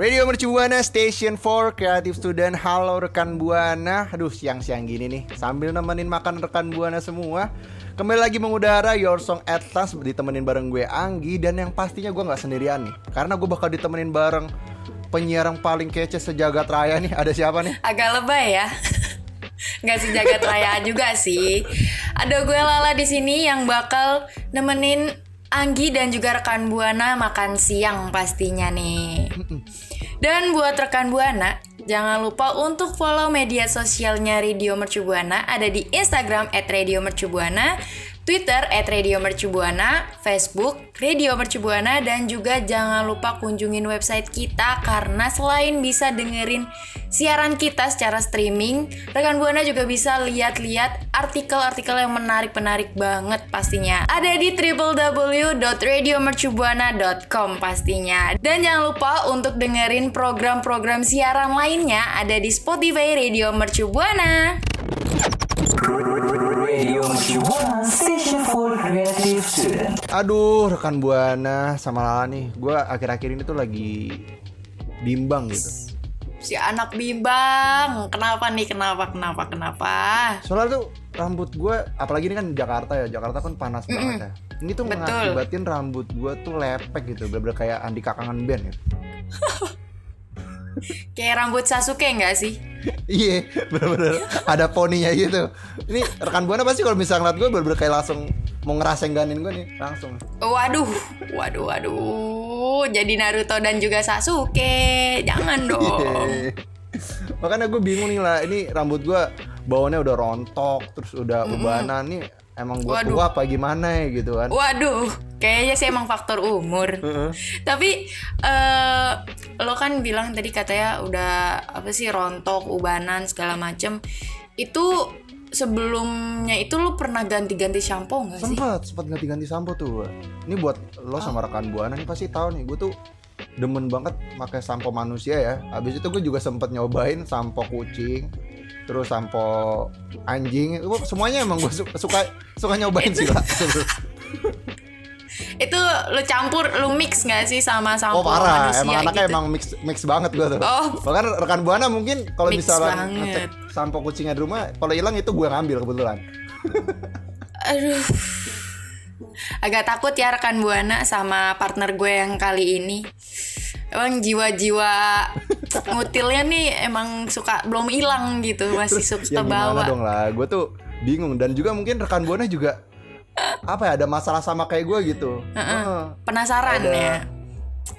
Radio Mercu Buana Station for Creative Student. Halo rekan Buana. Aduh siang-siang gini nih. Sambil nemenin makan rekan Buana semua Kembali lagi mengudara Your Song Atlas Ditemenin bareng gue Anggi. Dan yang pastinya gue gak sendirian nih Karena gue bakal ditemenin bareng Penyiar yang paling kece sejagat raya nih. Ada siapa nih? agak lebay ya. Nggak sejagat raya juga sih. Ada gue Lala di sini yang bakal nemenin Anggi dan juga rekan Buana makan siang pastinya nih dan buat rekan Buana jangan lupa untuk follow media sosialnya Radio Mercu Buana ada di Instagram @radiomercubuana Twitter at Radio Mercubuana, Facebook Radio Mercubuana, dan juga jangan lupa kunjungin website kita karena selain bisa dengerin siaran kita secara streaming, rekan Buana juga bisa lihat-lihat artikel-artikel yang menarik-menarik banget pastinya. Ada di www.radiomercubuana.com pastinya. Dan jangan lupa untuk dengerin program-program siaran lainnya ada di Spotify Radio Mercubuana. Radio Mercubuana Station for Creative Student. Aduh rekan Buana sama Lala nih Gue akhir-akhir ini tuh lagi bimbang gitu Si anak bimbang, kenapa nih? Kenapa? Kenapa? Kenapa? Soalnya tuh rambut gue, apalagi ini kan Jakarta ya, Jakarta kan panas banget ya. Ini tuh Betul. mengakibatin rambut gue tuh lepek gitu, bener-bener kayak Andika Kangen Band ya. Kayak rambut Sasuke nggak sih? Iya, bener-bener ada poninya gitu. Ini rekan buana pasti kalau misalnya ngeliat gue bener-bener kayak langsung mau ngerasengganin gue nih, langsung. Waduh, waduh, waduh. Jadi Naruto dan juga Sasuke, jangan dong. Iya. Makanya gue bingung nih lah, ini rambut gue baunya udah rontok, terus udah ubanan nih. Emang gue tua apa gimana ya gitu kan? Waduh, kayaknya sih emang faktor umur. Tapi eh lo kan bilang tadi katanya udah apa sih rontok, ubanan segala macem. Itu sebelumnya itu lo pernah ganti-ganti shampoo nggak sih? Sempet, sempet ganti-ganti sampo tuh. Ini buat lo sama rekan buana nih pasti tahu nih, gue tuh demen banget pakai sampo manusia ya. Habis itu gue juga sempet nyobain sampo kucing, terus sampo anjing. Itu semuanya emang gue suka suka, suka nyobain sih lah. Itu lo campur, lo mix nggak sih sama Oh sampo parah, manusia emang anaknya gitu? emang mix mix banget gue tuh. Oh. Bahkan rekan buana mungkin kalau misalnya ngecek sampo kucingnya di rumah, kalau hilang itu gue ngambil kebetulan. Aduh. Agak takut ya rekan Buana sama partner gue yang kali ini. Emang jiwa-jiwa ngutilnya nih emang suka belum hilang gitu, masih suka ya kebawa. dong lah, gue tuh bingung dan juga mungkin rekan buana juga apa ya ada masalah sama kayak gue gitu. Heeh. Penasaran Ada ya.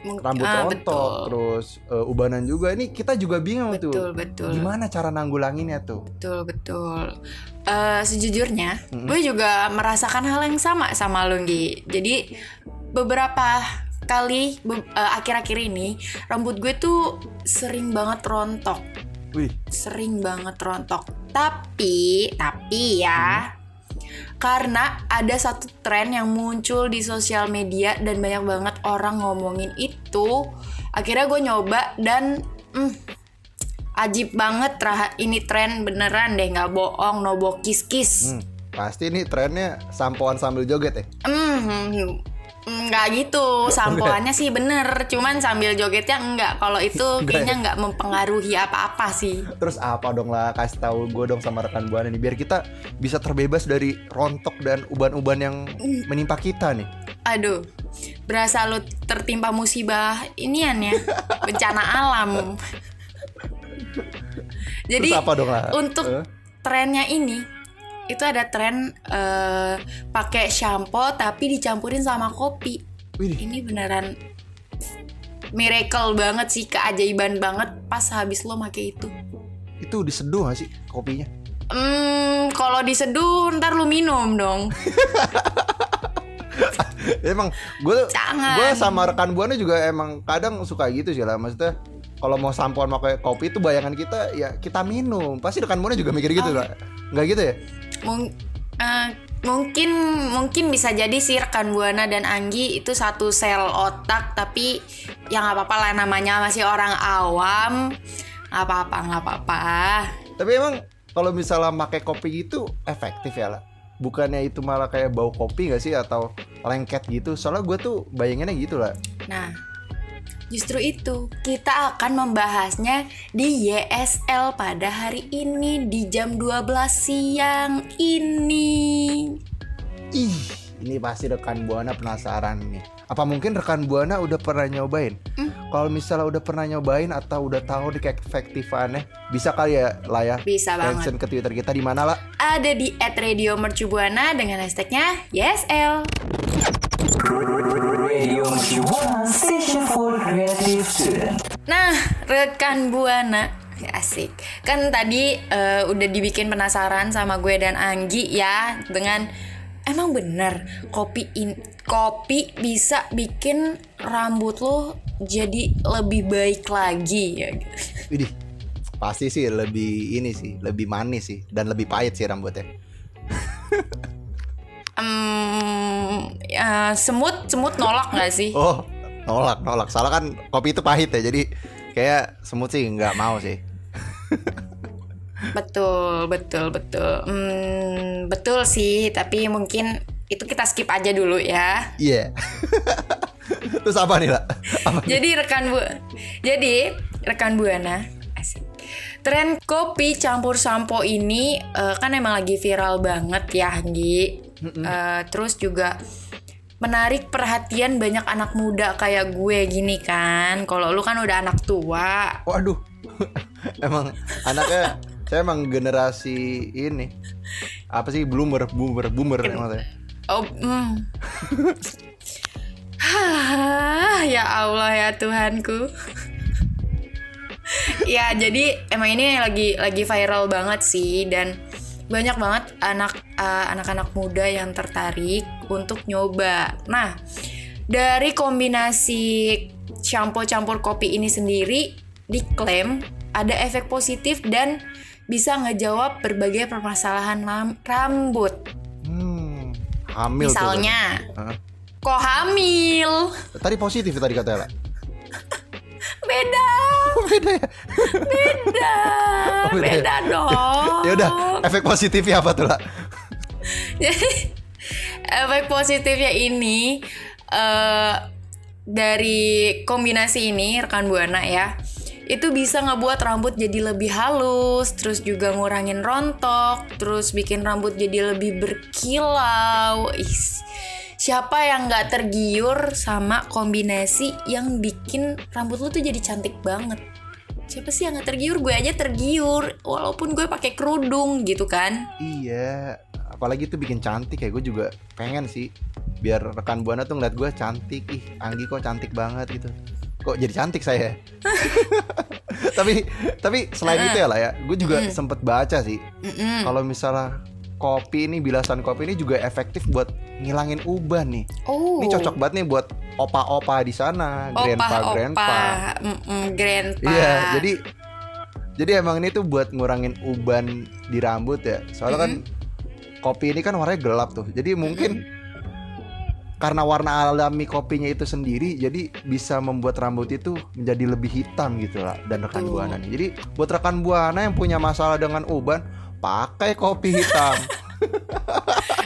Mung- rambut ah, rontok betul. terus eh, ubanan juga ini kita juga bingung Betul, tuh betul. gimana cara nanggulanginnya tuh Betul betul. Eh, sejujurnya, gue juga merasakan hal yang sama sama lo Gi. Jadi beberapa kali be- eh, akhir-akhir ini rambut gue tuh sering banget rontok. wih sering banget rontok. Tapi, tapi ya, karena ada satu tren yang muncul di sosial media dan banyak banget orang ngomongin itu, akhirnya gue nyoba dan hmm, Ajib banget Rah, ini tren beneran deh nggak bohong no bokis kis. Hmm, pasti nih trennya sampoan sambil joget ya. Hmm, nggak gitu. Sampoannya sih bener, cuman sambil jogetnya enggak. Kalau itu kayaknya nggak mempengaruhi apa-apa sih. Terus apa dong lah kasih tahu gue dong sama rekan buana nih biar kita bisa terbebas dari rontok dan uban-uban yang menimpa kita nih. Aduh, berasa lu tertimpa musibah inian ya, bencana alam. Jadi Terus apa dong lah? untuk Eh? trennya ini itu ada tren eh, pakai shampoo tapi dicampurin sama kopi. Wih, Ini beneran miracle banget sih, keajaiban banget pas habis lo make itu. itu diseduh gak sih kopinya? Hmm, kalau diseduh ntar lu minum dong. emang gue gue sama rekan buana juga emang kadang suka gitu sih lah maksudnya kalau mau sampoan pakai kopi itu bayangan kita ya kita minum pasti rekan buana juga mikir gitu lah nggak gitu ya Mung- eh, mungkin mungkin bisa jadi sih rekan buana dan Anggi itu satu sel otak tapi yang nggak apa-apa lah namanya masih orang awam. Nggak apa-apa nggak apa-apa. Tapi emang kalau misalnya pakai kopi gitu efektif ya lah bukannya itu malah kayak bau kopi gak sih? Atau lengket gitu? Soalnya gue tuh bayanginnya gitu lah nah justru itu kita akan membahasnya di YSL pada hari ini di jam 12 siang ini. Ih ini pasti rekan buana penasaran nih. Apa mungkin rekan buana udah pernah nyobain? Kalau misalnya udah pernah nyobain atau udah tahu di keefektifannya bisa kali ya lah ya Bisa banget. mention ke twitter kita di mana lah ada di @radiomercubuana dengan hashtagnya YSL Radio Mercubuana Station for Creative Student. Nah, rekan Buana asik. Kan tadi eh, udah dibikin penasaran sama gue dan Anggi ya dengan emang bener kopi in kopi bisa bikin rambut lo jadi lebih baik lagi ya. Widih, pasti sih lebih ini sih, lebih manis sih dan lebih pahit sih rambutnya. Hmm, ya, semut semut nolak nggak sih? Oh, nolak, nolak. Salah kan kopi itu pahit ya, jadi kayak semut sih nggak mau sih. Betul, betul, betul. Hmm, betul sih, tapi mungkin itu kita skip aja dulu ya. Iya. Terus apa nih lah? Apa? Jadi rekan bu, jadi rekan buana, asik. Tren kopi campur sampo ini eh, kan emang lagi viral banget ya, Gi. Eh, terus juga menarik perhatian banyak anak muda kayak gue gini kan. Kalau lu kan udah anak tua, Waduh. emang anaknya saya emang generasi ini. Apa sih boomer, boomer, boomer saya. Oh. Hah, ya Allah ya Tuhanku. ya, jadi emang ini lagi lagi viral banget sih dan banyak banget anak eh, anak-anak muda yang tertarik untuk nyoba. Nah, dari kombinasi shampoo campur kopi ini sendiri diklaim ada efek positif dan bisa ngejawab berbagai permasalahan rambut. Hmm, hamil tuh. Misalnya, Hah? kok hamil? Tadi positif tadi katanya. Beda, Beda ya. beda, Oh, beda ya? beda dong. Ya udah, efek positifnya apa tuh lah? Efek positifnya ini eh dari kombinasi ini rekan buana ya itu bisa ngebuat rambut jadi lebih halus, terus juga ngurangin rontok, terus bikin rambut jadi lebih berkilau. Is, siapa yang nggak tergiur sama kombinasi yang bikin rambut lu tuh jadi cantik banget? Siapa sih yang nggak tergiur? Gue aja tergiur, walaupun gue pakai kerudung gitu kan. Iya, apalagi itu bikin cantik ya. Gue juga pengen sih biar rekan buana tuh ngeliat gue cantik. Ih, Anggi kok cantik banget gitu. Kok jadi cantik saya? tapi tapi selain itu ya lah ya, gue juga sempet baca sih. Mm-mm. Kalau misalnya kopi ini bilasan kopi ini juga efektif buat ngilangin uban nih. Oh. Ini cocok banget nih buat opa-opa di sana, grandpa grandpa. Mm-mm, grandpa. Iya, jadi jadi emang ini tuh buat ngurangin uban di rambut ya. Soalnya kan kopi ini kan warnanya gelap tuh. Jadi mungkin karena warna alami kopinya itu sendiri jadi bisa membuat rambut itu menjadi lebih hitam gitu lah dan rekan Betul. buana nih. Jadi buat rekan buana yang punya masalah dengan uban pakai kopi hitam.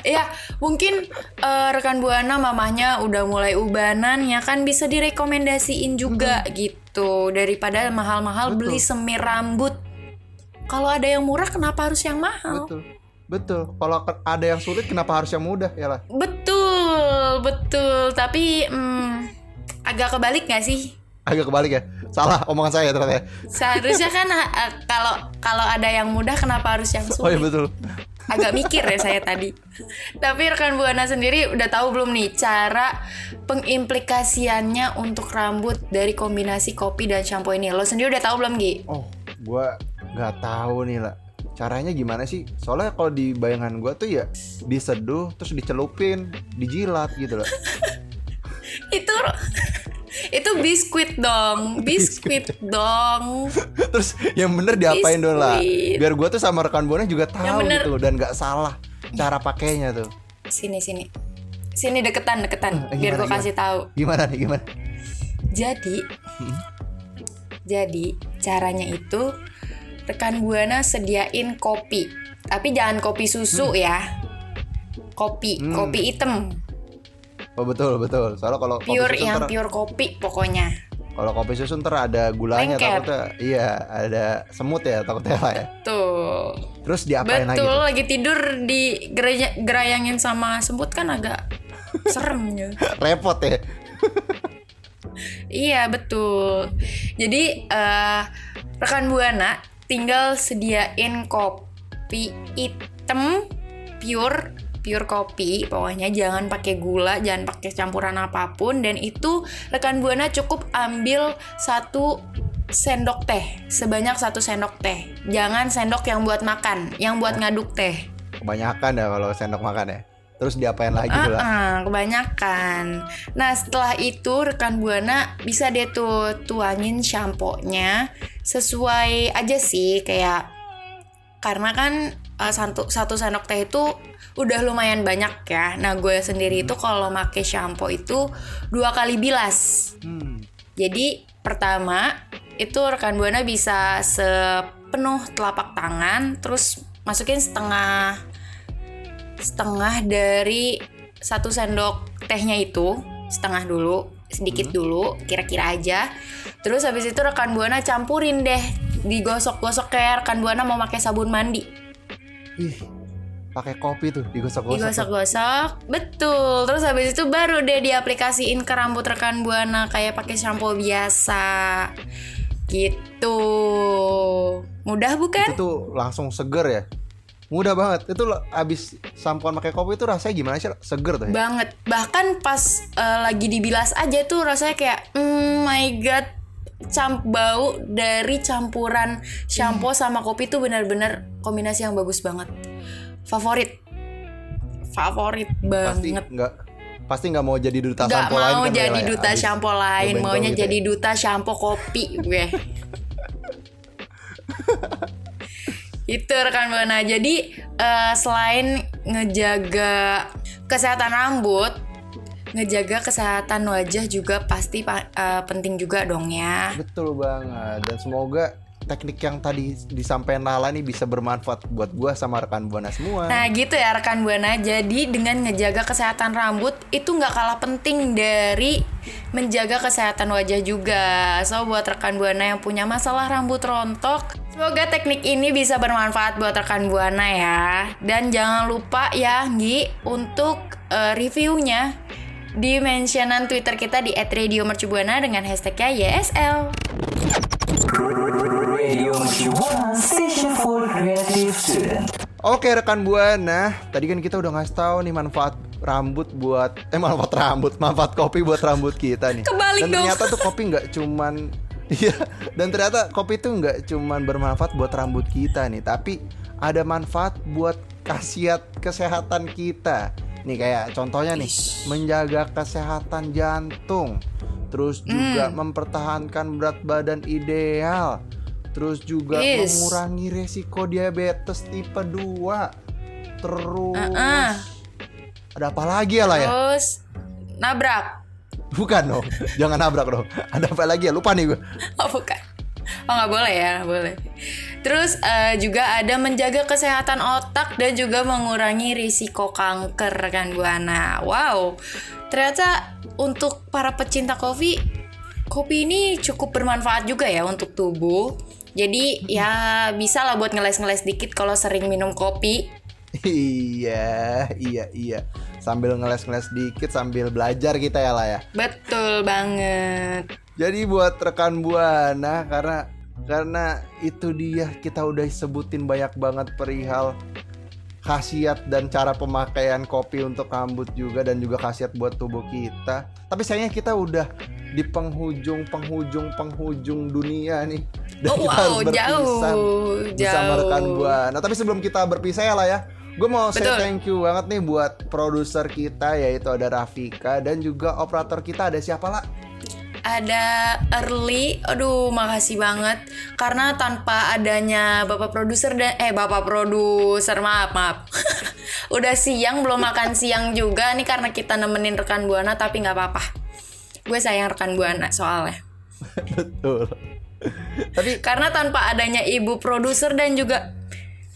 Ya, mungkin eh, rekan Buana mamahnya udah mulai ubanan ya kan bisa direkomendasiin juga gitu daripada mahal-mahal Betul. beli semir rambut. Kalau ada yang murah kenapa harus yang mahal? betul. Betul. Kalau ada yang sulit kenapa harus yang mudah ya lah. Betul, betul. Tapi hmm, agak kebalik gak sih? Agak kebalik ya. Salah omongan saya ternyata. ya. Seharusnya kan eh, kalau kalau ada yang mudah kenapa harus yang Oh iya sulit? betul. Agak mikir ya saya tadi. Tapi rekan Buana sendiri udah tahu belum nih cara pengimplikasiannya untuk rambut dari kombinasi kopi dan shampoo ini? Lo sendiri udah tahu belum Gi? Oh, gua nggak tahu nih lah. Caranya gimana sih? Soalnya kalau di bayangan gua tuh ya diseduh terus dicelupin, dijilat gitu loh. Itu itu biskuit dong, biskuit dong. terus yang bener diapain dulu lah. Biar gua tuh sama rekan buana juga tahu bener. gitu loh dan nggak salah cara pakainya tuh. Sini sini. Sini deketan deketan Eh, biar gue kasih tahu. Gimana nih gimana? Jadi Jadi caranya itu rekan Buana sediain kopi. Tapi jangan kopi susu ya. Kopi, Hmm. kopi hitam. Oh betul betul. Soalnya kalau kopi Pure susu yang ntar- pure kopi pokoknya. kalau kopi susu ntar ada gulanya Lengket. takutnya. Iya, ada semut ya takutnya lah ya. Tuh. Terus diapain lagi? Betul, lagi tidur di geraya- gerayangin sama semut kan agak serem ya. Repot ya. Iya betul. Jadi eh, rekan buana tinggal sediain kopi hitam pure pure kopi. Pokoknya jangan pakai gula jangan pakai campuran apa pun. Dan itu rekan buana cukup ambil satu sendok teh. Sebanyak satu sendok teh. Jangan sendok yang buat makan yang buat ngaduk teh. Kebanyakan ya kalau sendok makan ya. Terus diapain lagi tuh lah? Ah, ah, kebanyakan. Nah, setelah itu rekan Buana bisa deh tuh tuangin shampoo-nya sesuai aja sih kayak karena kan eh, satu satu sendok teh itu udah lumayan banyak ya. Nah, gue sendiri itu kalau pakai shampoo itu dua kali bilas. Hmm. Jadi pertama itu rekan buana bisa sepenuh telapak tangan, terus masukin setengah setengah dari satu sendok tehnya itu setengah dulu sedikit dulu kira-kira aja. Terus habis itu rekan buana campurin deh digosok-gosok kayak rekan buana mau pakai sabun mandi. Ih, pakai kopi tuh digosok-gosok. digosok-gosok betul. Terus habis itu baru deh diaplikasiin ke rambut rekan buana kayak pakai shampoo biasa. Gitu. Mudah bukan Itu tuh langsung seger ya. Mudah banget. Itu lo abis sampoan pakai kopi itu rasanya gimana sih? Seger tuh ya. banget bahkan pas eh, lagi dibilas aja tuh rasanya kayak mm, my god camp bau dari campuran shampoo sama kopi tuh benar-benar kombinasi yang bagus banget favorit favorit Pasti banget nggak pasti nggak mau jadi duta Gak sampo lain mau kan jadi Bella ya? duta Abis shampoo lain, maunya gitu jadi ya. duta shampoo kopi gue. Itu rekan buana. Jadi eh, selain ngejaga kesehatan rambut, ngejaga kesehatan wajah juga pasti pa- eh, penting juga dong ya. Betul banget. Dan semoga teknik yang tadi disampaikan Lala nih bisa bermanfaat buat gua sama rekan buana semua. Nah gitu ya rekan buana. Jadi dengan ngejaga kesehatan rambut itu nggak kalah penting dari menjaga kesehatan wajah juga. So buat rekan buana yang punya masalah rambut rontok, semoga teknik ini bisa bermanfaat buat rekan buana ya. Dan jangan lupa ya Nggi untuk eh, reviewnya di mentionan Twitter kita di @radiomercubuana dengan hashtagnya YSL. Radio Mercubuana Station for Creative Student. Oke rekan buana, tadi kan kita udah ngasih tahu nih manfaat rambut buat eh manfaat rambut, manfaat kopi buat rambut kita nih. Kebalik dan dong. ternyata tuh kopi nggak cuman iya, dan ternyata kopi tuh nggak cuman bermanfaat buat rambut kita nih, tapi ada manfaat buat khasiat kesehatan kita. Nih kayak contohnya nih, menjaga kesehatan jantung, terus juga Hmm. mempertahankan berat badan ideal, terus juga Is. mengurangi resiko diabetes tipe 2. Terus Uh-uh. ada apa lagi ya lah ya? Terus nabrak. Bukan dong, jangan nabrak dong. Ada apa lagi ya? Lupa nih gue. Oh bukan. Oh nggak boleh ya, boleh. Terus eh, juga ada menjaga kesehatan otak dan juga mengurangi risiko kanker rekan buana. Wow, ternyata untuk para pecinta kopi, kopi ini cukup bermanfaat juga ya untuk tubuh. Jadi ya bisa lah buat ngeles-ngeles dikit kalau sering minum kopi. iya, iya, iya. Sambil ngeles-ngeles dikit sambil belajar kita ya lah ya. Betul banget. Jadi buat rekan buana karena karena itu dia kita udah sebutin banyak banget perihal khasiat dan cara pemakaian kopi untuk rambut juga dan juga khasiat buat tubuh kita. Tapi sayangnya kita udah di penghujung penghujung penghujung dunia nih. Dan Oh, kita wow, harus berpisah jauh, bersama jauh. rekan buana. Tapi sebelum kita berpisah ya lah ya. Gue mau say Betul. thank you banget nih buat produser kita yaitu ada Rafika dan juga operator kita ada siapa lah? Ada early aduh makasih banget. Karena tanpa adanya bapak produser dan eh bapak produser maaf maaf. Udah siang belum makan siang juga. Nih karena kita nemenin rekan buana tapi nggak apa-apa. Gue sayang rekan buana soalnya. Betul. Tapi karena tanpa adanya ibu produser dan juga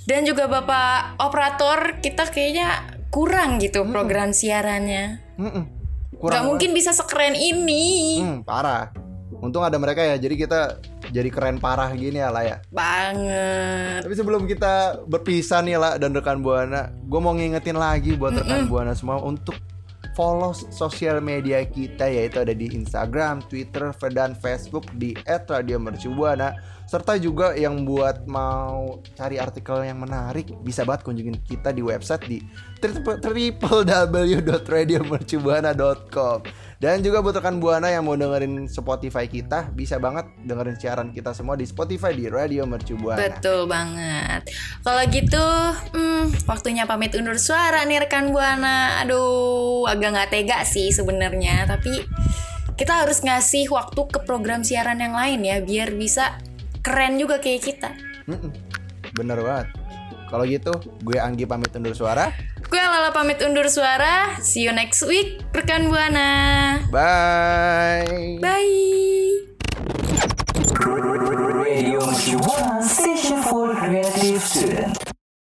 dan juga bapak operator kita kayaknya kurang gitu program siarannya mm-mm, nggak mungkin bisa sekeren ini Hmm, parah. Untung ada mereka ya, jadi kita jadi keren parah gini ya lah ya. banget Tapi sebelum kita berpisah nih lah dan rekan buana, gue mau ngingetin lagi buat rekan buana semua untuk follow sosial media kita yaitu ada di Instagram, Twitter, dan Facebook di @radiomercubuana serta juga yang buat mau cari artikel yang menarik bisa banget kunjungin kita di website di www.radiomercubuana.com dan juga buat rekan buana yang mau dengerin Spotify kita bisa banget dengerin siaran kita semua di Spotify di Radio Mercubuana. Betul banget. Kalau gitu, hmm, waktunya pamit undur suara nih rekan buana. Aduh, agak nggak tega sih sebenarnya, tapi kita harus ngasih waktu ke program siaran yang lain ya, biar bisa keren juga kayak kita. Bener banget. Kalau gitu, gue Anggi pamit undur suara. Gue Lala pamit undur suara. See you next week, rekan Buana. Bye. Bye. Radio Station for Creative Students.